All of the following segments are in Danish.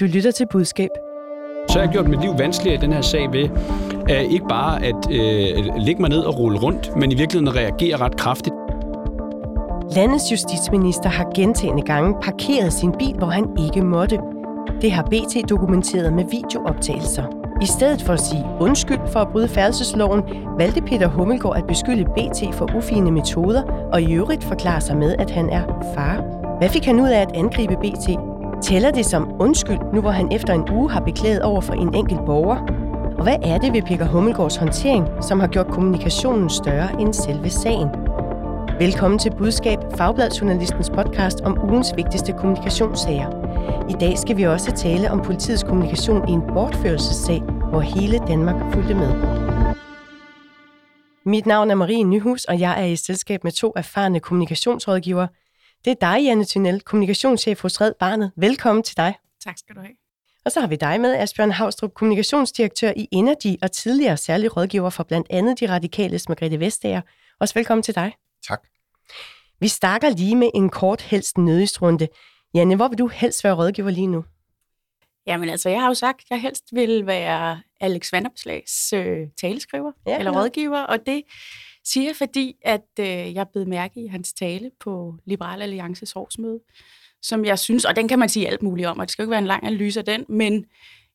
Du lytter til budskab. Så jeg har gjort mit liv vanskeligere i den her sag ved at ikke bare at øh, lægge mig ned og rulle rundt, men i virkeligheden reagere ret kraftigt. Landets justitsminister har gentagende gange parkeret sin bil, hvor han ikke måtte. Det har BT dokumenteret med videooptagelser. I stedet for at sige undskyld for at bryde færdselsloven, valgte Peter Hummelgaard at beskylde BT for ufine metoder og i øvrigt forklare sig med, at han er far. Hvad fik han ud af at angribe BT? Tæller det som undskyld, nu hvor han efter en uge har beklaget over for en enkelt borger? Og hvad er det ved Peter Hummelgaards håndtering, som har gjort kommunikationen større end selve sagen? Velkommen til Budskab, Fagbladjournalistens podcast om ugens vigtigste kommunikationssager. I dag skal vi også tale om politiets kommunikation i en bortførelsessag, hvor hele Danmark fulgte med. Mit navn er Marie Nyhus, og jeg er i selskab med to erfarne kommunikationsrådgivere. Det er dig, Janne Thunel, kommunikationschef hos Red Barnet. Velkommen til dig. Tak skal du have. Og så har vi dig med, Asbjørn Havstrup, kommunikationsdirektør i Energy og tidligere særlig rådgiver for blandt andet de radikales Margrethe Vestager. Også velkommen til dig. Tak. Vi starter lige med en kort helst nødistrunde. Janne, hvor vil du helst være rådgiver lige nu? Jamen altså, jeg har jo sagt, at jeg helst vil være Alex Vanderslags øh, taleskriver Ja, eller rådgiver, og det siger jeg, fordi at øh, jeg blev mærke i hans tale på Liberal Alliances årsmøde, som jeg synes, og den kan man sige alt muligt om, og det skal jo ikke være en lang analyse af den, men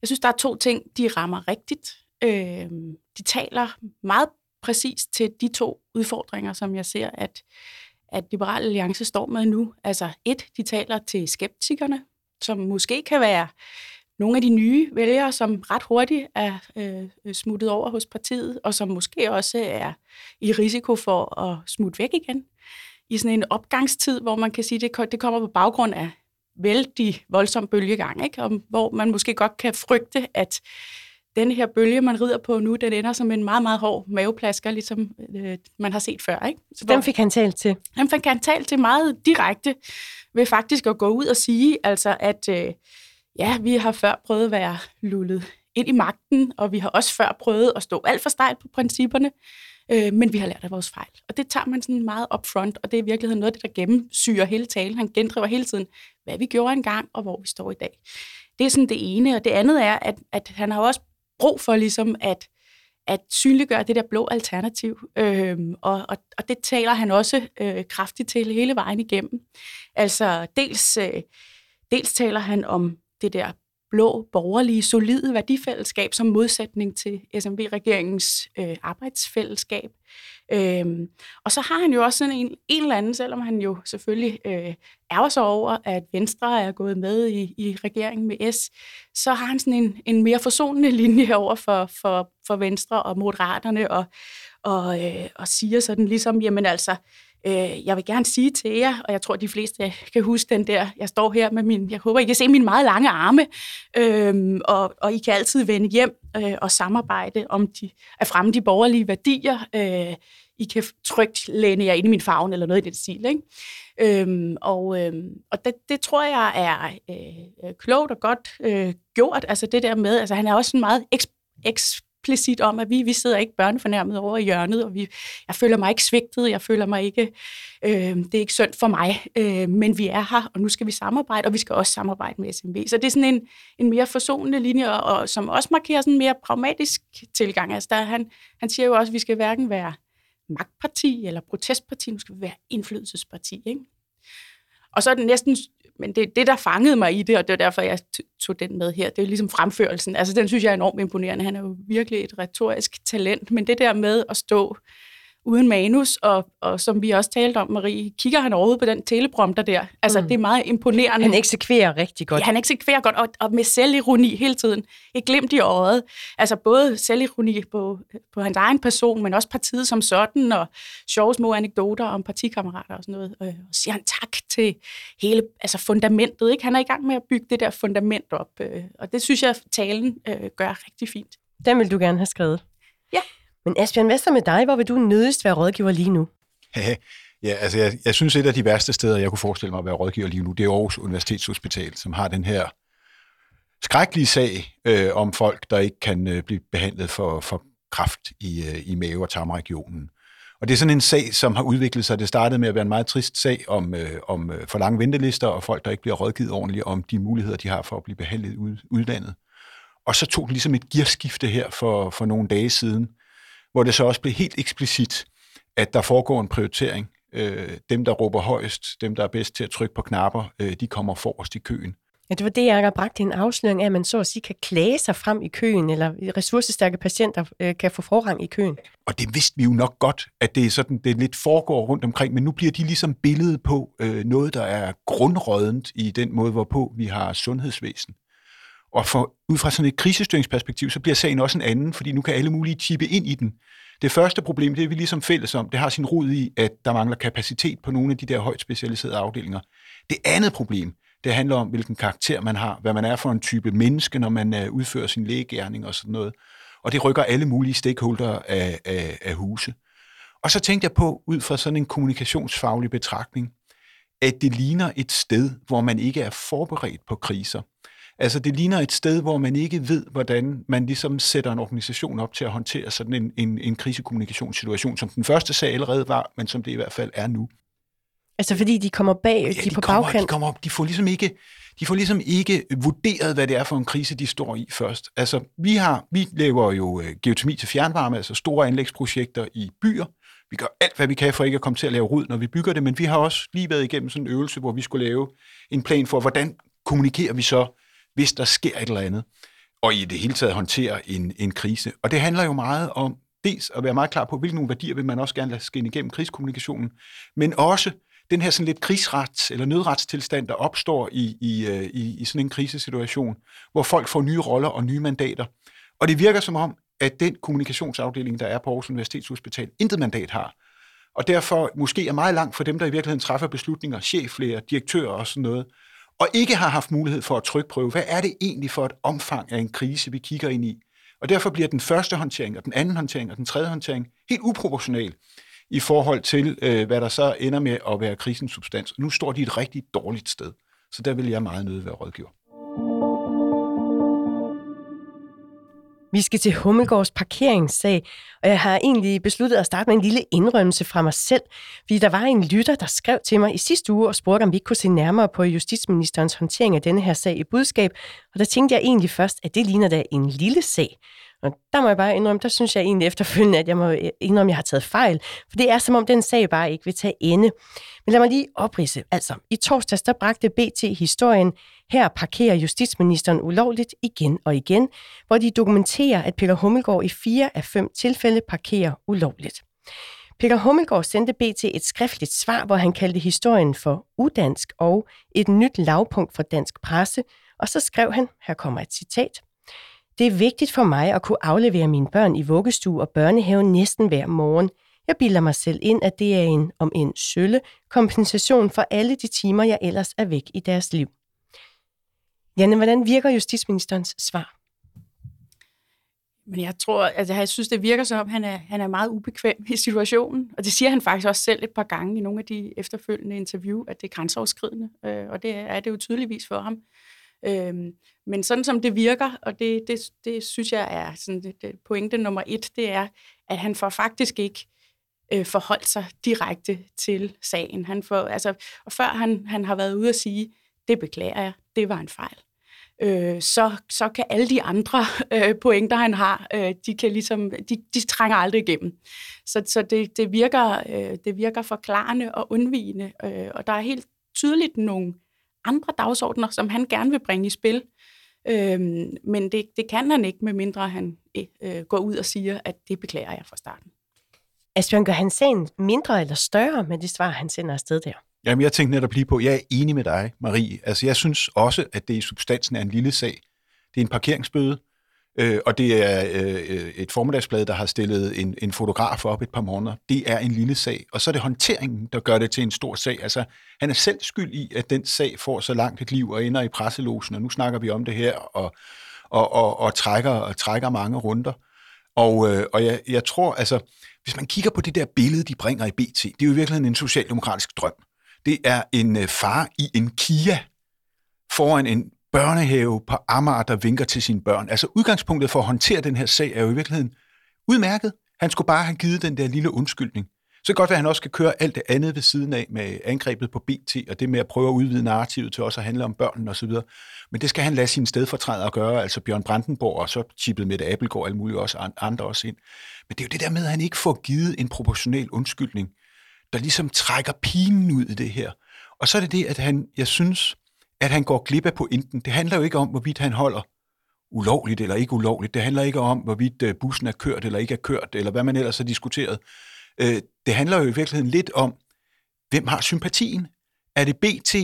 jeg synes, der er to ting, de rammer rigtigt. Øh, de taler meget præcist til de to udfordringer, som jeg ser, at, at Liberal Alliance står med nu. Altså et, de taler til skeptikerne, som måske kan være nogle af de nye vælgere, som ret hurtigt er øh, smuttet over hos partiet, og som måske også er i risiko for at smutte væk igen i sådan en opgangstid, hvor man kan sige, det, det kommer på baggrund af vældig voldsom bølgegang, ikke? Og hvor man måske godt kan frygte, at den her bølge, man rider på nu, den ender som en meget, meget hård maveplasker, ligesom øh, man har set før. Ikke? Så dem fik han talt til. Dem fik han talt til meget direkte ved faktisk at gå ud og sige, altså at øh, ja, vi har før prøvet at være lullet ind i magten, og vi har også før prøvet at stå alt for stejlt på principperne, øh, men vi har lært af vores fejl. Og det tager man sådan meget upfront, og det er i virkeligheden noget af det, der gennemsyrer hele talen. Han gendriver hele tiden, hvad vi gjorde engang, og hvor vi står i dag. Det er sådan det ene, og det andet er, at, at han har også brug for ligesom at, at synliggøre det der blå alternativ, øhm, og, og, og det taler han også øh, kraftigt til hele vejen igennem. Altså dels, øh, dels taler han om det der blå, borgerlige, solide værdifællesskab som modsætning til SMV-regeringens øh, arbejdsfællesskab. Øhm, og så har han jo også sådan en, en eller anden, selvom han jo selvfølgelig øh, ærger sig over, at Venstre er gået med i, i regeringen med S, så har han sådan en, en mere forsonende linje over for, for, for Venstre og Moderaterne, og, og, øh, og siger sådan ligesom, jamen altså, øh, øh, jeg vil gerne sige til jer, og jeg tror, de fleste kan huske den der, jeg står her med min, jeg håber, I kan se mine meget lange arme, øh, og, og I kan altid vende hjem øh, og samarbejde om de, at fremme de borgerlige værdier. Øh, I kan trygt læne jer ind i min favn, eller noget i den stil. Ikke? Øhm, og øhm, og det, det tror jeg er øh, klogt og godt øh, gjort. Altså det der med, altså han er også en meget eks- eksplicit om, at vi, vi sidder ikke børnefornærmet over i hjørnet, og vi, jeg føler mig ikke svigtet, jeg føler mig ikke, øh, det er ikke synd for mig, øh, men vi er her, og nu skal vi samarbejde, og vi skal også samarbejde med SMV. Så det er sådan en, en mere forsonende linje, og, og som også markerer sådan en mere pragmatisk tilgang. Altså der, han, han siger jo også, at vi skal hverken være magtparti eller protestparti, nu skal vi være indflydelsesparti. Ikke? Og så er det næsten, men det det, der fangede mig i det, og det var derfor, jeg tog den med her, det er ligesom fremførelsen. Altså den synes jeg er enormt imponerende. Han er jo virkelig et retorisk talent, men det der med at stå uden manus, og, og som vi også talte om, Marie, kigger han overhovedet på den teleprompter der. Altså, mm. det er meget imponerende. Han eksekverer rigtig godt. Ja, han eksekverer godt, og, og med selvironi hele tiden. Et glimt i øjet. Altså, både selvironi på, på hans egen person, men også partiet som sådan, og sjove små anekdoter om partikammerater og sådan noget. Og så siger han tak til hele altså fundamentet. Ikke? Han er i gang med at bygge det der fundament op, øh, og det synes jeg, talen øh, gør rigtig fint. Den vil du gerne have skrevet. Ja. Men Asbjørn, hvad så med dig? Hvor vil du nødigst være rådgiver lige nu? ja, altså jeg, jeg synes, et af de værste steder, jeg kunne forestille mig at være rådgiver lige nu, det er Aarhus Universitetshospital, som har den her skrækkelige sag øh, om folk, der ikke kan øh, blive behandlet for, for kraft i, øh, i mave- og tarmregionen. Og det er sådan en sag, som har udviklet sig. Det startede med at være en meget trist sag om, øh, om øh, for lange ventelister og folk, der ikke bliver rådgivet ordentligt om de muligheder, de har for at blive behandlet ud, udlandet. Og så tog det ligesom et gearskifte her for, for nogle dage siden, hvor det så også blev helt eksplicit, at der foregår en prioritering. Øh, dem, der råber højst, dem, der er bedst til at trykke på knapper, øh, de kommer forrest i køen. Ja, det var det, jeg har bragt en afsløring af, at man så at sige kan klage sig frem i køen, eller ressourcestærke patienter øh, kan få forrang i køen. Og det vidste vi jo nok godt, at det er sådan, det lidt foregår rundt omkring, men nu bliver de ligesom billedet på øh, noget, der er grundrådent i den måde, hvorpå vi har sundhedsvæsen. Og for, ud fra sådan et krisestyringsperspektiv, så bliver sagen også en anden, fordi nu kan alle mulige chippe ind i den. Det første problem, det er vi ligesom fælles om, det har sin rod i, at der mangler kapacitet på nogle af de der højt specialiserede afdelinger. Det andet problem, det handler om, hvilken karakter man har, hvad man er for en type menneske, når man øh, udfører sin lægegærning og sådan noget. Og det rykker alle mulige stakeholder af, af, af huse. Og så tænkte jeg på, ud fra sådan en kommunikationsfaglig betragtning, at det ligner et sted, hvor man ikke er forberedt på kriser. Altså det ligner et sted, hvor man ikke ved, hvordan man ligesom sætter en organisation op til at håndtere sådan en, en, en krisekommunikationssituation, som den første sag allerede var, men som det i hvert fald er nu. Altså fordi de kommer bag, Ja, de, de, på kommer, bagkant. de, kommer op, de får ligesom ikke de får ligesom ikke vurderet, hvad det er for en krise, de står i først. Altså, vi, har, vi laver jo øh, geotermi til fjernvarme, altså store anlægsprojekter i byer. Vi gør alt, hvad vi kan for ikke at komme til at lave rod, når vi bygger det, men vi har også lige været igennem sådan en øvelse, hvor vi skulle lave en plan for, hvordan kommunikerer vi så, hvis der sker et eller andet, og i det hele taget håndtere en, en krise. Og det handler jo meget om dels at være meget klar på, hvilke nogle værdier vil man også gerne lade skinne igennem krigskommunikationen, men også den her sådan lidt krigsrets- eller nødretstilstand, der opstår i, i, øh, i, i sådan en krisesituation, hvor folk får nye roller og nye mandater. Og det virker som om, at den kommunikationsafdeling, der er på Aarhus Universitetshospital, intet mandat har. Og derfor måske er meget langt for dem, der i virkeligheden træffer beslutninger, cheflæger, direktører og sådan noget, og ikke har haft mulighed for at trykprøve, hvad er det egentlig for et omfang af en krise, vi kigger ind i. Og derfor bliver den første håndtering, og den anden håndtering, og den tredje håndtering helt uproportional i forhold til, øh, hvad der så ender med at være krisens substans. Nu står de et rigtig dårligt sted, så der vil jeg meget nødt være rådgiver. Vi skal til Hummelgårds parkeringssag, og jeg har egentlig besluttet at starte med en lille indrømmelse fra mig selv, fordi der var en lytter, der skrev til mig i sidste uge og spurgte, om vi ikke kunne se nærmere på justitsministerens håndtering af denne her sag i budskab, og der tænkte jeg egentlig først, at det ligner da en lille sag. Og der må jeg bare indrømme, der synes jeg egentlig efterfølgende, at jeg må indrømme, at jeg har taget fejl, for det er som om den sag bare ikke vil tage ende. Men lad mig lige oprise. Altså, i torsdags der bragte BT historien, her parkerer justitsministeren ulovligt igen og igen, hvor de dokumenterer, at Peter Hummelgaard i fire af fem tilfælde parkerer ulovligt. Peter Hummelgaard sendte BT et skriftligt svar, hvor han kaldte historien for udansk og et nyt lavpunkt for dansk presse, og så skrev han, her kommer et citat, det er vigtigt for mig at kunne aflevere mine børn i vuggestue og børnehave næsten hver morgen. Jeg bilder mig selv ind, at det er en, om en sølle, kompensation for alle de timer, jeg ellers er væk i deres liv. Janne, hvordan virker justitsministerens svar? Men jeg tror, altså jeg synes, det virker som om, han er, han er meget ubekvem i situationen. Og det siger han faktisk også selv et par gange i nogle af de efterfølgende interview, at det er grænseoverskridende. Øh, og det er det jo tydeligvis for ham. Øhm, men sådan som det virker, og det, det, det synes jeg er sådan det, det pointe nummer et, det er, at han får faktisk ikke øh, forholdt sig direkte til sagen. Han får, altså, og før han, han har været ude at sige, det beklager jeg, det var en fejl. Øh, så, så kan alle de andre øh, pointer, han har, øh, de, kan ligesom, de, de trænger aldrig igennem. Så, så det, det, virker, øh, det virker forklarende og undvigende, øh, og der er helt tydeligt nogle andre dagsordner, som han gerne vil bringe i spil. Øhm, men det, det kan han ikke, medmindre han øh, går ud og siger, at det beklager jeg fra starten. Asbjørn, gør han sagen mindre eller større med det svar, han sender afsted der? Jamen, jeg tænkte netop lige på, jeg er enig med dig, Marie. Altså, jeg synes også, at det i substansen er en lille sag. Det er en parkeringsbøde, øh, og det er øh, et formiddagsblad, der har stillet en, en fotograf op et par måneder. Det er en lille sag. Og så er det håndteringen, der gør det til en stor sag. Altså, han er selv skyld i, at den sag får så langt et liv og ender i presselosen, og nu snakker vi om det her, og, og, og, og, trækker, og trækker mange runder. Og, øh, og jeg, jeg tror, altså, hvis man kigger på det der billede, de bringer i BT, det er jo i virkeligheden en socialdemokratisk drøm. Det er en øh, far i en Kia foran en børnehave på Amager, der vinker til sine børn. Altså udgangspunktet for at håndtere den her sag er jo i virkeligheden udmærket. Han skulle bare have givet den der lille undskyldning. Så kan godt være, at han også skal køre alt det andet ved siden af med angrebet på BT, og det med at prøve at udvide narrativet til også at handle om børnene osv. Men det skal han lade sine stedfortrædere gøre, altså Bjørn Brandenborg, og så chippet med det Appelgaard og alle mulige også, andre også ind. Men det er jo det der med, at han ikke får givet en proportional undskyldning, der ligesom trækker pinen ud i det her. Og så er det det, at han, jeg synes, at han går glip af pointen. Det handler jo ikke om, hvorvidt han holder ulovligt eller ikke ulovligt. Det handler ikke om, hvorvidt øh, bussen er kørt eller ikke er kørt, eller hvad man ellers har diskuteret. Øh, det handler jo i virkeligheden lidt om, hvem har sympatien? Er det BT,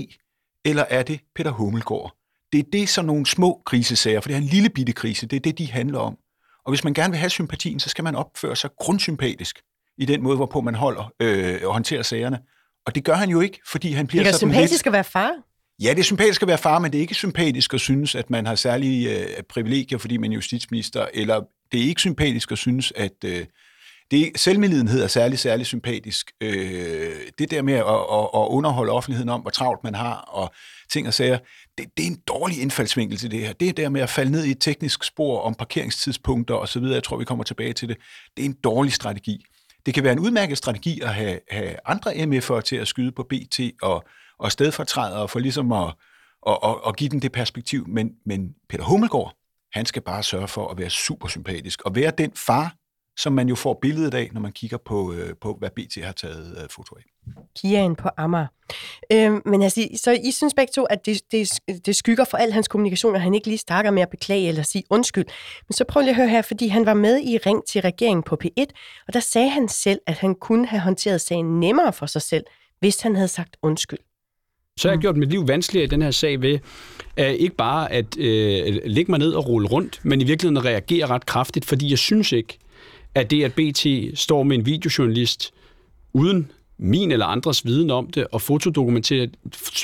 eller er det Peter Hummelgaard? Det er det sådan nogle små krisesager, for det er en lille bitte krise, det er det, de handler om. Og hvis man gerne vil have sympatien, så skal man opføre sig grundsympatisk i den måde, hvorpå man holder øh, og håndterer sagerne. Og det gør han jo ikke, fordi han bliver det er sådan sympatisk lidt... at være far. Ja, det er sympatisk at være far, men det er ikke sympatisk at synes, at man har særlige øh, privilegier, fordi man er justitsminister, eller det er ikke sympatisk at synes, at øh, det selvmedlidenhed er særlig, særlig sympatisk. Øh, det der med at, at, at underholde offentligheden om, hvor travlt man har, og ting og sager, det, det er en dårlig indfaldsvinkel til det her. Det der med at falde ned i et teknisk spor om parkeringstidspunkter osv., jeg tror, vi kommer tilbage til det, det er en dårlig strategi. Det kan være en udmærket strategi at have, have andre MF'er til at skyde på BT og, og stedfortrædere for ligesom at, at, at, at give den det perspektiv, men, men Peter Hummelgaard, han skal bare sørge for at være super sympatisk og være den far, som man jo får billedet af, når man kigger på, øh, på hvad BT har taget øh, foto af. Kiaen på Amager. Øhm, men altså, så I synes begge to, at det, det, det skygger for al hans kommunikation, at han ikke lige starter med at beklage eller sige undskyld. Men så prøv lige at høre her, fordi han var med i Ring til regeringen på P1, og der sagde han selv, at han kunne have håndteret sagen nemmere for sig selv, hvis han havde sagt undskyld. Så har jeg gjort mit liv vanskeligere i den her sag ved uh, ikke bare at uh, lægge mig ned og rulle rundt, men i virkeligheden reagere ret kraftigt, fordi jeg synes ikke, at det, at BT står med en videojournalist uden min eller andres viden om det, og fotodokumentere,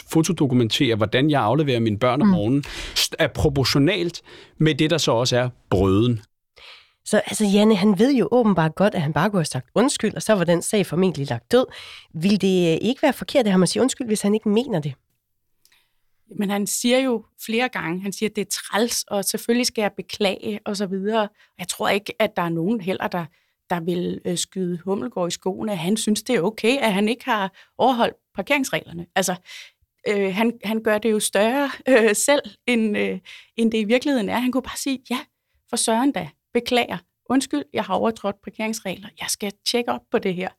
fotodokumentere hvordan jeg afleverer mine børn om mm. morgenen, er proportionalt med det, der så også er brøden. Så altså, Janne, han ved jo åbenbart godt, at han bare kunne have sagt undskyld, og så var den sag formentlig lagt død. Vil det øh, ikke være forkert af ham at sige undskyld, hvis han ikke mener det? Men han siger jo flere gange, han siger, at det er træls, og selvfølgelig skal jeg beklage, og så videre. Jeg tror ikke, at der er nogen heller, der, der vil øh, skyde Hummelgård i skoene. Han synes, det er okay, at han ikke har overholdt parkeringsreglerne. Altså, øh, han, han gør det jo større øh, selv, end, øh, end det i virkeligheden er. Han kunne bare sige, ja, for søren da, beklager undskyld, jeg har overtrådt parkeringsregler, jeg skal tjekke op på det her,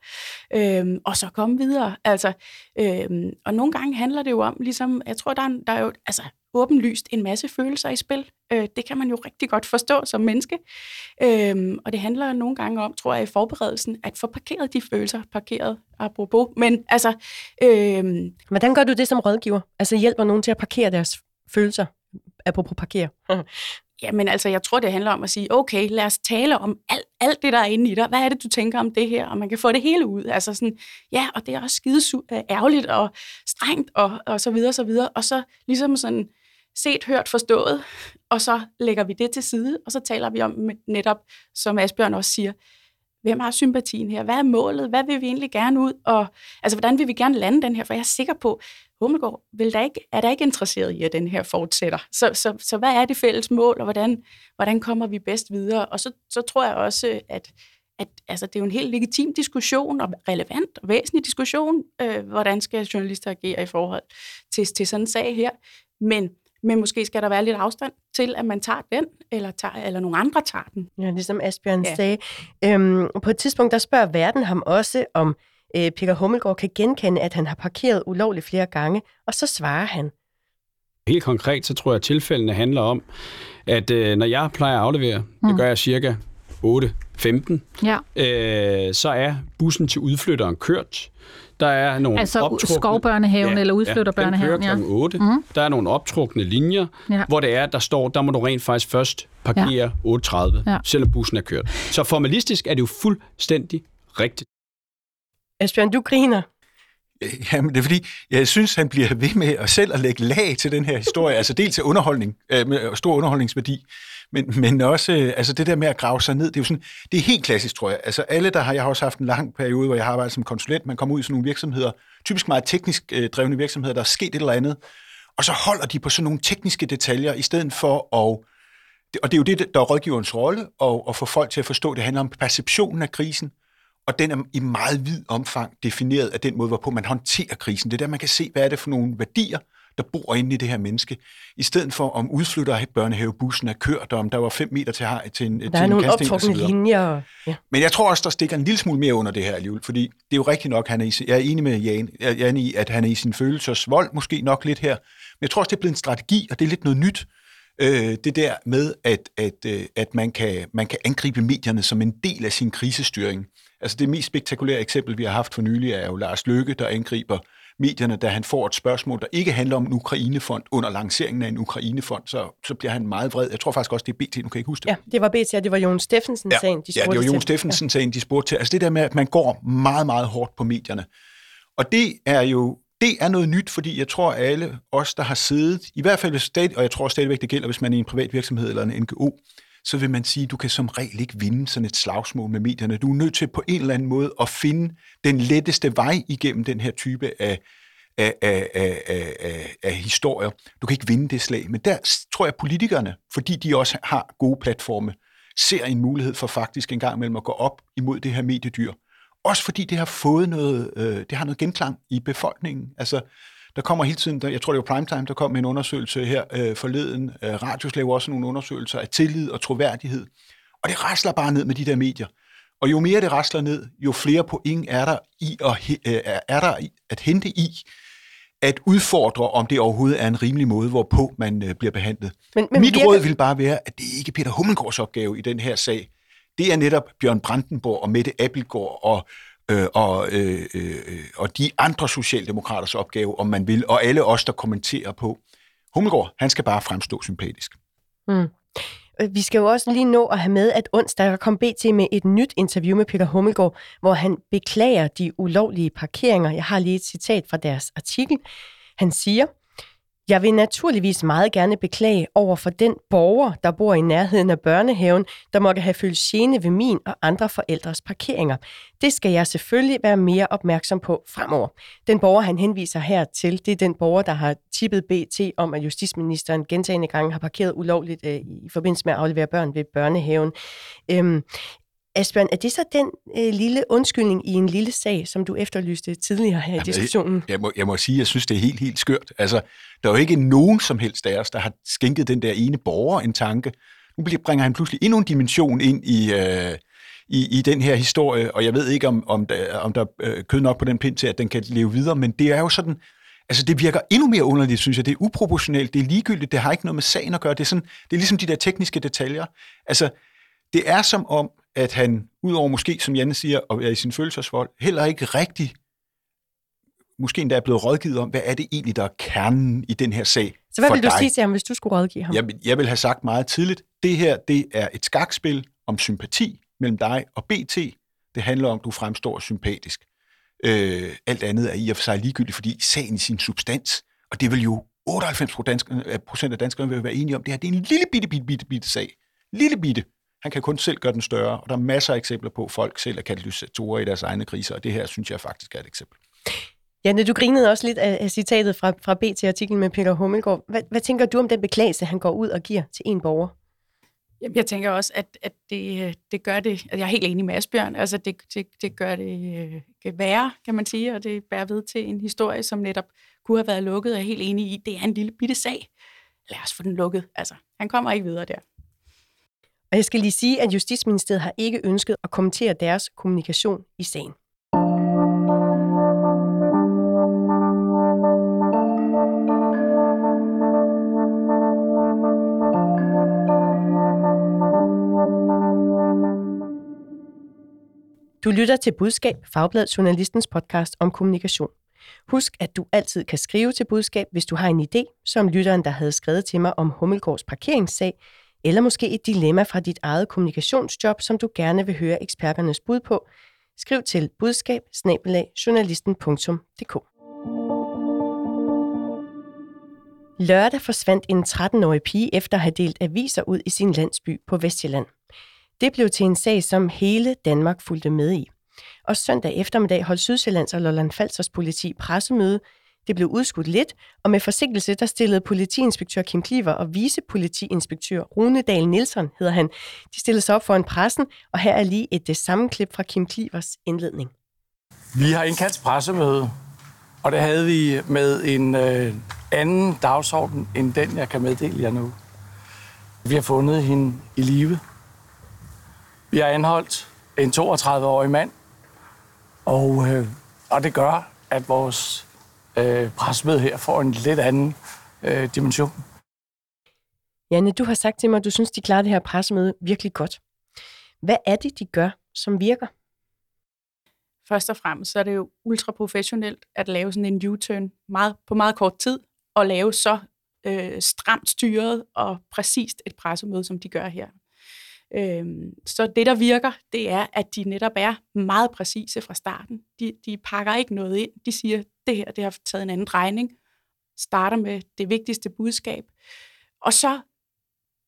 øhm, og så komme videre. Altså, øhm, og nogle gange handler det jo om, ligesom, jeg tror, der er, der er jo altså, åbenlyst en masse følelser i spil. Øh, det kan man jo rigtig godt forstå som menneske. Øhm, og det handler nogle gange om, tror jeg, i forberedelsen, at få parkeret de følelser, parkeret apropos. Men altså... Øhm, Hvordan gør du det som rådgiver? Altså hjælper nogen til at parkere deres følelser? Apropos parkere. Jamen altså, jeg tror, det handler om at sige, okay, lad os tale om alt, alt det, der er inde i dig. Hvad er det, du tænker om det her? Og man kan få det hele ud. Altså sådan, ja, og det er også skide øh, ærgerligt og strengt og, og så videre, så videre. Og så ligesom sådan set, hørt, forstået, og så lægger vi det til side, og så taler vi om netop, som Asbjørn også siger, hvem har sympatien her? Hvad er målet? Hvad vil vi egentlig gerne ud? Og altså, hvordan vil vi gerne lande den her? For jeg er sikker på, Hummelgaard vil der ikke, er der ikke interesseret i, at den her fortsætter. Så, så, så hvad er det fælles mål, og hvordan, hvordan kommer vi bedst videre? Og så, så tror jeg også, at, at altså, det er jo en helt legitim diskussion, og relevant og væsentlig diskussion, øh, hvordan skal journalister agere i forhold til, til sådan en sag her. Men men måske skal der være lidt afstand til, at man tager den, eller, tager, eller nogle andre tager den. Ja, ligesom Asbjørn ja. sagde. Øhm, på et tidspunkt, der spørger verden ham også, om øh, Peter Hummelgaard kan genkende, at han har parkeret ulovligt flere gange, og så svarer han. Helt konkret, så tror jeg, at tilfældene handler om, at øh, når jeg plejer at aflevere, mm. det gør jeg cirka 8.15, ja. øh, så er bussen til udflytteren kørt. Der er nogle altså optrukne, skovbørnehaven ja, eller udflytterbørnehaven. Ja, den kører kl. 8. Mm. Der er nogle optrukne linjer, ja. hvor det er, der står, der må du rent faktisk først parkere ja. 8.30, ja. selvom bussen er kørt. Så formalistisk er det jo fuldstændig rigtigt. Asbjørn, du griner. Jamen, det er fordi, jeg synes, han bliver ved med at selv at lægge lag til den her historie. altså dels til underholdning, øh, med stor underholdningsværdi, men, men også øh, altså det der med at grave sig ned. Det er jo sådan, det er helt klassisk, tror jeg. Altså alle, der har, jeg har også haft en lang periode, hvor jeg har arbejdet som konsulent, man kommer ud i sådan nogle virksomheder, typisk meget teknisk øh, drevne virksomheder, der er sket et eller andet, og så holder de på sådan nogle tekniske detaljer, i stedet for at og det er jo det, der er rådgiverens rolle, og at få folk til at forstå, at det handler om perceptionen af krisen, og den er i meget vid omfang defineret af den måde, hvorpå man håndterer krisen. Det er der, man kan se, hvad er det for nogle værdier, der bor inde i det her menneske. I stedet for, om udflytter børnehavebussen er kørt, og om der var fem meter til, til en Der til er en nogle optrukne linjer. Ja. Men jeg tror også, der stikker en lille smule mere under det her alligevel, fordi det er jo rigtigt nok, han er i, jeg er enig med Jan, Jan i, at han er i sin følelsers vold, måske nok lidt her. Men jeg tror også, det er blevet en strategi, og det er lidt noget nyt. Øh, det der med, at, at, øh, at man, kan, man kan angribe medierne som en del af sin krisestyring. Altså det mest spektakulære eksempel, vi har haft for nylig, er jo Lars Løkke, der angriber medierne, da han får et spørgsmål, der ikke handler om en Ukrainefond under lanceringen af en Ukrainefond, så, så bliver han meget vred. Jeg tror faktisk også, det er BT, nu kan jeg ikke huske det. ja, det var BT, og det var Jon Steffensen-sagen, de Ja, det spurgte var Jon. Steffensen-sagen, de spurgte til. Altså det der med, at man går meget, meget hårdt på medierne. Og det er jo det er noget nyt, fordi jeg tror, at alle os, der har siddet, i hvert fald hvis stadig, og jeg tror stadigvæk, det gælder, hvis man er i en privat virksomhed eller en NGO, så vil man sige, at du kan som regel ikke vinde sådan et slagsmål med medierne. Du er nødt til på en eller anden måde at finde den letteste vej igennem den her type af, af, af, af, af, af, af historier. Du kan ikke vinde det slag, men der tror jeg, at politikerne, fordi de også har gode platforme, ser en mulighed for faktisk en gang imellem at gå op imod det her mediedyr. Også fordi det har fået noget, øh, det har noget genklang i befolkningen. Altså, der kommer hele tiden, der, jeg tror det var Primetime, der kom med en undersøgelse her øh, forleden. Øh, Radios laver også nogle undersøgelser af tillid og troværdighed. Og det rasler bare ned med de der medier. Og jo mere det rasler ned, jo flere point er der, i at, øh, er der at hente i at udfordre, om det overhovedet er en rimelig måde, hvorpå man øh, bliver behandlet. Men, men Mit virker- råd vil bare være, at det ikke er Peter Hummelgaards opgave i den her sag. Det er netop Bjørn Brandenborg og Mette Appelgaard og, øh, og, øh, øh, og de andre socialdemokraters opgave, om man vil, og alle os, der kommenterer på. Hummelgaard, han skal bare fremstå sympatisk. Mm. Øh, vi skal jo også lige nå at have med, at onsdag der kom BT med et nyt interview med Peter Hummelgaard, hvor han beklager de ulovlige parkeringer. Jeg har lige et citat fra deres artikel. Han siger, jeg vil naturligvis meget gerne beklage over for den borger, der bor i nærheden af børnehaven, der måtte have følt gene ved min og andre forældres parkeringer. Det skal jeg selvfølgelig være mere opmærksom på fremover. Den borger, han henviser her til, det er den borger, der har tippet BT om, at justitsministeren gentagende gange har parkeret ulovligt øh, i forbindelse med at aflevere børn ved børnehaven. Øhm, Asbjørn, er det så den øh, lille undskyldning i en lille sag, som du efterlyste tidligere her i Jamen, diskussionen? Jeg må, jeg må sige, at jeg synes, det er helt, helt skørt. Altså, der er jo ikke nogen som helst af os, der har skænket den der ene borger en tanke. Nu bliver- bringer han pludselig endnu en dimension ind i, øh, i, i den her historie, og jeg ved ikke, om, om der, om der er øh, kød nok på den pind til, at den kan leve videre, men det er jo sådan, altså det virker endnu mere underligt, synes jeg. Det er uproportionelt, det er ligegyldigt, det har ikke noget med sagen at gøre. Det er, sådan, det er ligesom de der tekniske detaljer. Altså, det er som om, at han, udover måske, som Janne siger, at være i sin følelsesvold, heller ikke rigtig måske endda er blevet rådgivet om, hvad er det egentlig, der er kernen i den her sag Så hvad for vil du dig? sige til ham, hvis du skulle rådgive ham? Jeg, vil- jeg vil have sagt meget tidligt, det her det er et skakspil om sympati mellem dig og BT. Det handler om, at du fremstår sympatisk. Øh, alt andet er i og for sig ligegyldigt, fordi sagen i sin substans, og det vil jo 98 procent af danskerne vil være enige om, det her det er en lille bitte, bitte, bitte, bitte sag. Lille bitte. Han kan kun selv gøre den større, og der er masser af eksempler på, at folk selv er katalysatorer i deres egne kriser, og det her synes jeg faktisk er et eksempel. Janne, du grinede også lidt af, af citatet fra, fra BT-artiklen med Peter Hummelgaard. Hvad, hvad tænker du om den beklagelse, han går ud og giver til en borger? Jamen, jeg tænker også, at, at det, øh, det gør det, altså jeg er helt enig med Asbjørn, altså det, det, det gør det øh, værre, kan man sige, og det bærer ved til en historie, som netop kunne have været lukket, og jeg er helt enig i, det er en lille bitte sag. Lad os få den lukket. Altså, han kommer ikke videre der. Og jeg skal lige sige, at Justitsministeriet har ikke ønsket at kommentere deres kommunikation i sagen. Du lytter til Budskab, Fagblad Journalistens podcast om kommunikation. Husk, at du altid kan skrive til budskab, hvis du har en idé, som lytteren, der havde skrevet til mig om Hummelgårds parkeringssag, eller måske et dilemma fra dit eget kommunikationsjob, som du gerne vil høre eksperternes bud på. Skriv til budskab Lørdag forsvandt en 13-årig pige efter at have delt aviser ud i sin landsby på Vestjylland. Det blev til en sag, som hele Danmark fulgte med i. Og søndag eftermiddag holdt Sydsjællands og Lolland Falsters politi pressemøde. Det blev udskudt lidt, og med forsinkelse der stillede politiinspektør Kim Kliver og vicepolitiinspektør Rune Dahl Nielsen, hedder han, de stillede sig op for en pressen, og her er lige et øh, det samme klip fra Kim Klivers indledning. Vi har indkaldt pressemøde, og det havde vi med en øh, anden dagsorden end den, jeg kan meddele jer nu. Vi har fundet hende i live. Vi har anholdt en 32-årig mand, og, øh, og det gør, at vores øh, pressemøde her får en lidt anden øh, dimension. Janne, du har sagt til mig, at du synes, de klarer det her pressemøde virkelig godt. Hvad er det, de gør, som virker? Først og fremmest så er det jo ultra professionelt at lave sådan en U-turn meget, på meget kort tid, og lave så øh, stramt styret og præcist et pressemøde, som de gør her. Øhm, så det, der virker, det er, at de netop er meget præcise fra starten. De, de pakker ikke noget ind. De siger, det her det har taget en anden drejning. Starter med det vigtigste budskab. Og så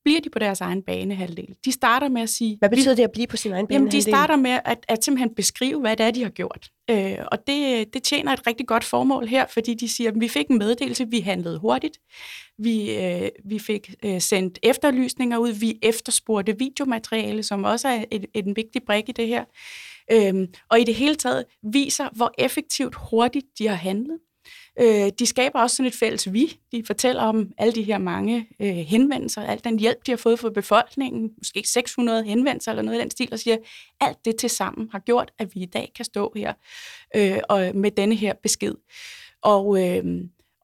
bliver de på deres egen banehalvdel. De starter med at sige... Hvad betyder det at blive på sin egen banehalvdel? Jamen, de starter med at, at simpelthen beskrive, hvad det er, de har gjort. Øh, og det, det tjener et rigtig godt formål her, fordi de siger, at vi fik en meddelelse, vi handlede hurtigt, vi, øh, vi fik øh, sendt efterlysninger ud, vi efterspurgte videomateriale, som også er et, en vigtig brik i det her. Øh, og i det hele taget viser, hvor effektivt hurtigt de har handlet. Øh, de skaber også sådan et fælles vi. De fortæller om alle de her mange øh, henvendelser, al den hjælp, de har fået fra befolkningen, måske 600 henvendelser eller noget i den stil, og siger, alt det til sammen har gjort, at vi i dag kan stå her øh, og med denne her besked. Og, øh,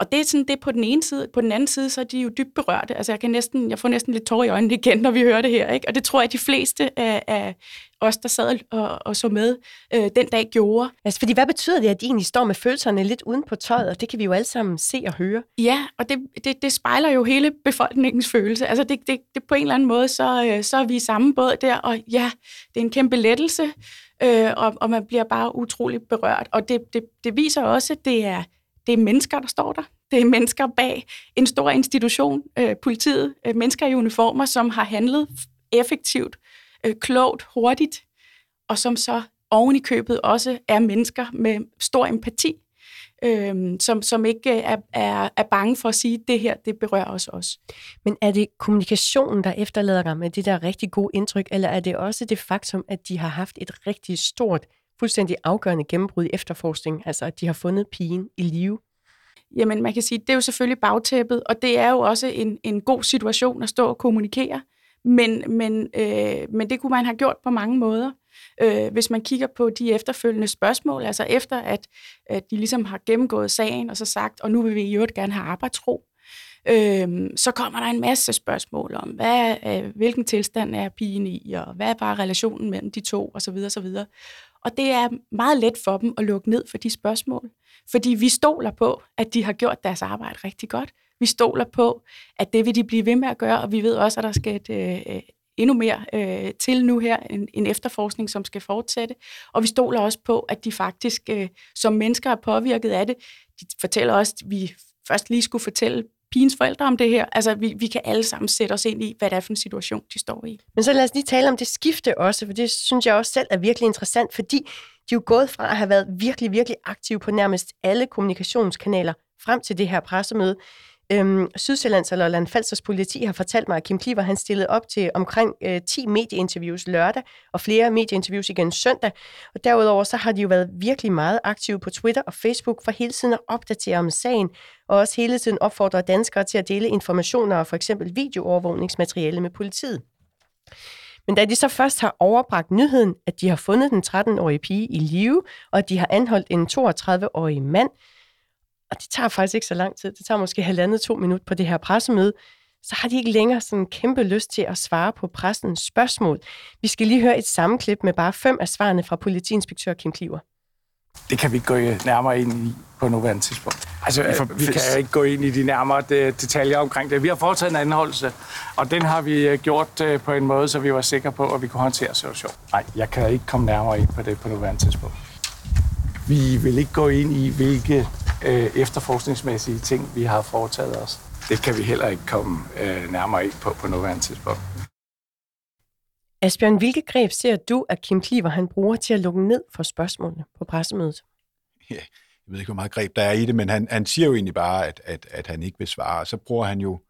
og det er sådan det på den ene side. På den anden side, så er de jo dybt berørte. Altså jeg, kan næsten, jeg får næsten lidt tårer i øjnene igen, når vi hører det her. Ikke? Og det tror jeg, at de fleste af, af os, der sad og, og så med øh, den dag, gjorde. Altså, fordi hvad betyder det, at de egentlig står med følelserne lidt uden på tøjet? Og det kan vi jo alle sammen se og høre. Ja, og det, det, det spejler jo hele befolkningens følelse. Altså det, det, det på en eller anden måde, så, øh, så er vi i samme båd der. Og ja, det er en kæmpe lettelse, øh, og, og man bliver bare utrolig berørt. Og det, det, det viser også, at det er det er mennesker, der står der. Det er mennesker bag en stor institution, øh, politiet, øh, mennesker i uniformer, som har handlet effektivt, øh, klogt, hurtigt, og som så oven i købet også er mennesker med stor empati, øh, som, som ikke øh, er, er, er bange for at sige, at det her, det berører os også. Men er det kommunikationen, der efterlader dig med det der rigtig gode indtryk, eller er det også det faktum, at de har haft et rigtig stort fuldstændig afgørende gennembrud i efterforskning, altså at de har fundet pigen i live? Jamen, man kan sige, det er jo selvfølgelig bagtæppet, og det er jo også en, en god situation at stå og kommunikere, men, men, øh, men det kunne man have gjort på mange måder. Øh, hvis man kigger på de efterfølgende spørgsmål, altså efter at, at de ligesom har gennemgået sagen og så sagt, og nu vil vi i øvrigt gerne have arbejdsro, Øhm, så kommer der en masse spørgsmål om, hvad, øh, hvilken tilstand er pigen i, og hvad er bare relationen mellem de to, osv. osv. Og det er meget let for dem at lukke ned for de spørgsmål, fordi vi stoler på, at de har gjort deres arbejde rigtig godt. Vi stoler på, at det vil de blive ved med at gøre, og vi ved også, at der skal et, øh, endnu mere øh, til nu her, en, en efterforskning, som skal fortsætte. Og vi stoler også på, at de faktisk øh, som mennesker er påvirket af det. De fortæller også, at vi først lige skulle fortælle pigens forældre om det her. Altså, vi, vi kan alle sammen sætte os ind i, hvad det er for en situation, de står i. Men så lad os lige tale om det skifte også, for det synes jeg også selv er virkelig interessant, fordi de er jo gået fra at have været virkelig, virkelig aktive på nærmest alle kommunikationskanaler frem til det her pressemøde, Øhm, Sydsjællands eller Landfalsters politi har fortalt mig, at Kim Kliver han stillede op til omkring øh, 10 medieinterviews lørdag, og flere medieinterviews igen søndag. Og derudover så har de jo været virkelig meget aktive på Twitter og Facebook for hele tiden at opdatere om sagen, og også hele tiden opfordrer danskere til at dele informationer og for eksempel videoovervågningsmateriale med politiet. Men da de så først har overbragt nyheden, at de har fundet den 13-årige pige i live, og at de har anholdt en 32-årig mand, og det tager faktisk ikke så lang tid, det tager måske halvandet to minutter på det her pressemøde, så har de ikke længere sådan en kæmpe lyst til at svare på pressens spørgsmål. Vi skal lige høre et sammenklip med bare fem af svarene fra politiinspektør Kim Kliver. Det kan vi ikke gå nærmere ind i på nuværende tidspunkt. Altså, vi kan ikke gå ind i de nærmere detaljer omkring det. Vi har foretaget en anholdelse, og den har vi øh, gjort øh, på en måde, så vi var sikre på, at vi kunne håndtere situationen. Nej, jeg kan ikke komme nærmere ind på det på nuværende tidspunkt. Vi vil ikke gå ind i, hvilke øh, efterforskningsmæssige ting, vi har foretaget os. Det kan vi heller ikke komme øh, nærmere ind på på nuværende tidspunkt. Asbjørn, hvilke greb ser du, at Kim Kliver han bruger til at lukke ned for spørgsmålene på pressemødet? Ja, jeg ved ikke, hvor meget greb der er i det, men han, han siger jo egentlig bare, at, at, at han ikke vil svare. Så bruger han jo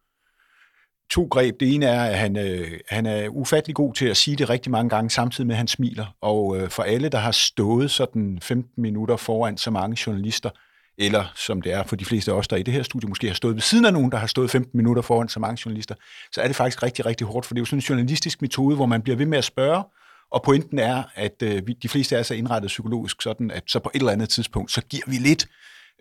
to greb. Det ene er, at han, øh, han er ufattelig god til at sige det rigtig mange gange, samtidig med, at han smiler. Og øh, for alle, der har stået sådan 15 minutter foran så mange journalister, eller som det er for de fleste af os, der i det her studie måske har stået ved siden af nogen, der har stået 15 minutter foran så mange journalister, så er det faktisk rigtig, rigtig hårdt, for det er jo sådan en journalistisk metode, hvor man bliver ved med at spørge, og pointen er, at øh, de fleste af os er indrettet psykologisk sådan, at så på et eller andet tidspunkt, så giver vi lidt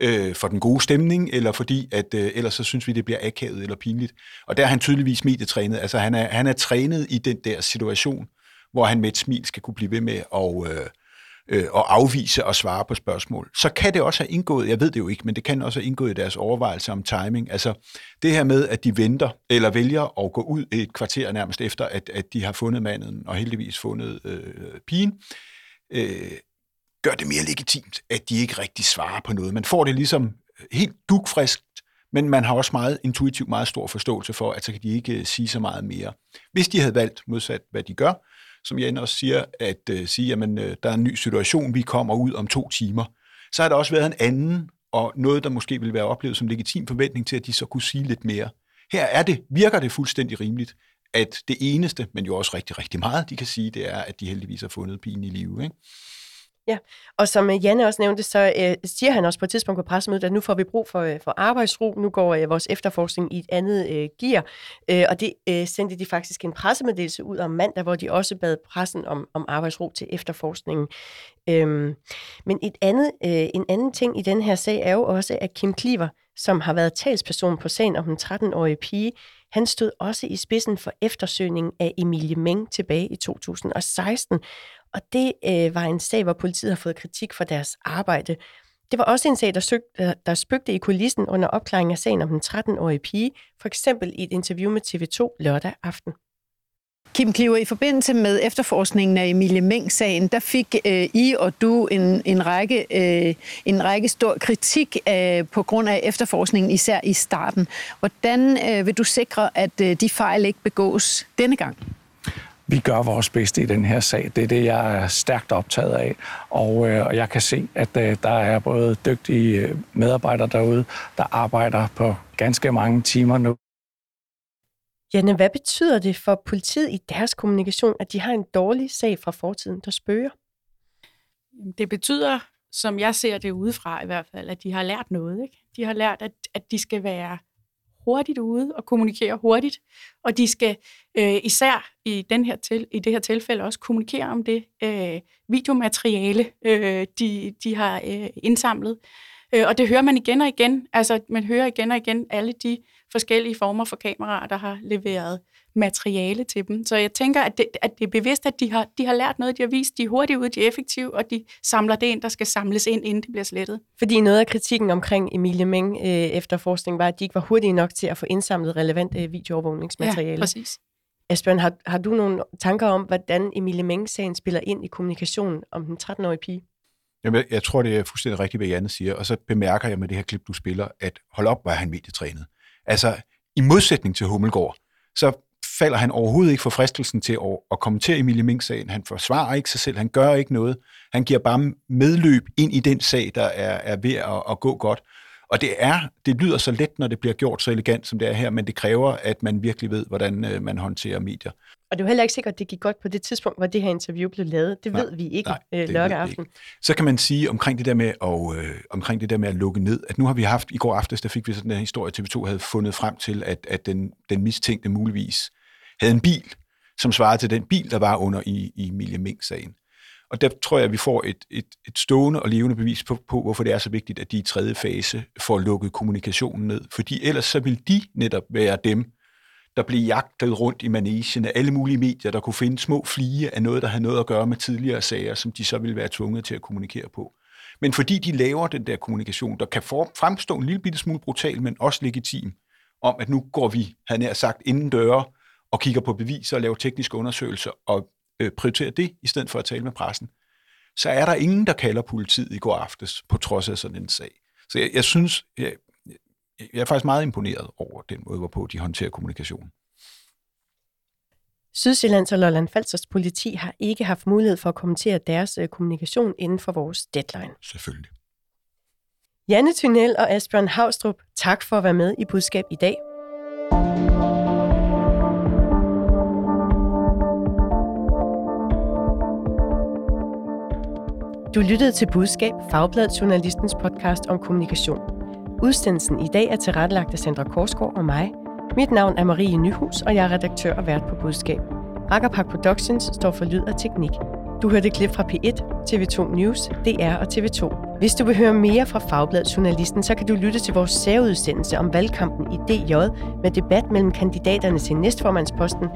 øh, for den gode stemning, eller fordi, at øh, ellers så synes vi, det bliver akavet eller pinligt. Og der er han tydeligvis medietrænet. Altså han er, han er trænet i den der situation, hvor han med et smil skal kunne blive ved med at, øh, øh, og afvise og svare på spørgsmål. Så kan det også have indgået, jeg ved det jo ikke, men det kan også have indgået i deres overvejelser om timing. Altså det her med, at de venter eller vælger at gå ud et kvarter nærmest efter, at, at de har fundet manden og heldigvis fundet øh, pigen, øh, gør det mere legitimt, at de ikke rigtig svarer på noget. Man får det ligesom helt dukfriskt, men man har også meget intuitivt meget stor forståelse for, at så kan de ikke øh, sige så meget mere. Hvis de havde valgt modsat, hvad de gør, som Jan også siger, at øh, sige, at øh, der er en ny situation, vi kommer ud om to timer, så har der også været en anden, og noget, der måske ville være oplevet som legitim forventning til, at de så kunne sige lidt mere. Her er det, virker det fuldstændig rimeligt, at det eneste, men jo også rigtig, rigtig meget, de kan sige, det er, at de heldigvis har fundet pigen i live. Ikke? Ja, og som øh, Janne også nævnte, så øh, siger han også på et tidspunkt på pressemødet, at nu får vi brug for, øh, for arbejdsro, nu går øh, vores efterforskning i et andet øh, gear, øh, og det øh, sendte de faktisk en pressemeddelelse ud om mandag, hvor de også bad pressen om, om arbejdsro til efterforskningen. Øhm, men et andet, øh, en anden ting i den her sag er jo også, at Kim Kliver, som har været talsperson på sagen om den 13-årige pige, han stod også i spidsen for eftersøgningen af Emilie Meng tilbage i 2016, og det øh, var en sag, hvor politiet har fået kritik for deres arbejde. Det var også en sag, der, søgte, øh, der spøgte i kulissen under opklaringen af sagen om den 13-årige pige, for eksempel i et interview med TV2 lørdag aften. Kim Kliver, i forbindelse med efterforskningen af Emilie Meng-sagen, der fik øh, I og du en, en, række, øh, en række stor kritik øh, på grund af efterforskningen, især i starten. Hvordan øh, vil du sikre, at øh, de fejl ikke begås denne gang? vi gør vores bedste i den her sag. Det er det, jeg er stærkt optaget af. Og, øh, og jeg kan se, at øh, der er både dygtige øh, medarbejdere derude, der arbejder på ganske mange timer nu. Janne, hvad betyder det for politiet i deres kommunikation, at de har en dårlig sag fra fortiden, der spøger? Det betyder, som jeg ser det udefra i hvert fald, at de har lært noget. Ikke? De har lært, at, at de skal være hurtigt ude og kommunikere hurtigt, og de skal øh, især i, den her til, i det her tilfælde også kommunikere om det øh, videomateriale, øh, de, de har øh, indsamlet. Øh, og det hører man igen og igen. Altså, man hører igen og igen alle de forskellige former for kameraer, der har leveret materiale til dem. Så jeg tænker, at det, at det er bevidst, at de har, de har lært noget, de har vist, de er hurtigt ud, de er effektive, og de samler det ind, der skal samles ind, inden det bliver slettet. Fordi noget af kritikken omkring Emilie Meng øh, efterforskning var, at de ikke var hurtige nok til at få indsamlet relevant øh, videoovervågningsmateriale. Ja, præcis. Asbjørn, har, har du nogle tanker om, hvordan Emilie Meng-sagen spiller ind i kommunikationen om den 13-årige pige? Jamen, jeg tror, det er fuldstændig rigtigt, hvad Janne siger. Og så bemærker jeg med det her klip, du spiller, at hold op, hvor er han medietrænet. Altså, i modsætning til Hummelgaard, så falder han overhovedet ikke for fristelsen til at, at kommentere Emilie Mink-sagen. Han forsvarer ikke sig selv, han gør ikke noget. Han giver bare medløb ind i den sag, der er, er ved at, at gå godt. Og det er, det lyder så let, når det bliver gjort så elegant, som det er her, men det kræver, at man virkelig ved, hvordan øh, man håndterer medier. Og det er jo heller ikke sikkert, at det gik godt på det tidspunkt, hvor det her interview blev lavet. Det nej, ved vi ikke nej, øh, lørdag aften. Ikke. Så kan man sige omkring det der med at, øh, omkring det der med at lukke ned, at nu har vi haft, i går aftes, der fik vi sådan en historie, TV2 havde fundet frem til, at, at den, den mistænkte muligvis havde en bil, som svarede til den bil, der var under i, i Emilie Mink-sagen. Og der tror jeg, at vi får et, et, et stående og levende bevis på, på, hvorfor det er så vigtigt, at de i tredje fase får lukket kommunikationen ned. Fordi ellers så vil de netop være dem, der blev jagtet rundt i manesien af alle mulige medier, der kunne finde små flige af noget, der havde noget at gøre med tidligere sager, som de så ville være tvunget til at kommunikere på. Men fordi de laver den der kommunikation, der kan fremstå en lille bitte smule brutal, men også legitim, om at nu går vi, han er sagt, inden døre og kigger på beviser og laver tekniske undersøgelser og øh, prioriterer det, i stedet for at tale med pressen, så er der ingen, der kalder politiet i går aftes, på trods af sådan en sag. Så jeg, jeg synes, jeg, jeg er faktisk meget imponeret over den måde, hvorpå de håndterer kommunikation. Sydsjællands og Lolland Falsters politi har ikke haft mulighed for at kommentere deres øh, kommunikation inden for vores deadline. Selvfølgelig. Janne Thunel og Asbjørn Havstrup, tak for at være med i Budskab i dag. Du lyttede til Budskab, Fagbladet Journalistens podcast om kommunikation. Udsendelsen i dag er tilrettelagt af Sandra Korsgaard og mig. Mit navn er Marie Nyhus, og jeg er redaktør og vært på Budskab. Rakkerpark Productions står for lyd og teknik. Du hørte et klip fra P1, TV2 News, DR og TV2. Hvis du vil høre mere fra Fagbladet Journalisten, så kan du lytte til vores særudsendelse om valgkampen i DJ med debat mellem kandidaterne til næstformandsposten.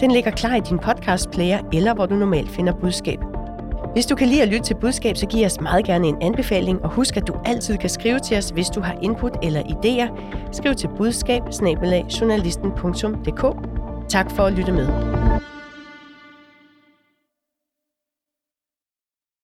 Den ligger klar i din podcast player eller hvor du normalt finder budskab. Hvis du kan lide at lytte til budskab, så giv os meget gerne en anbefaling, og husk, at du altid kan skrive til os, hvis du har input eller idéer. Skriv til budskab Tak for at lytte med.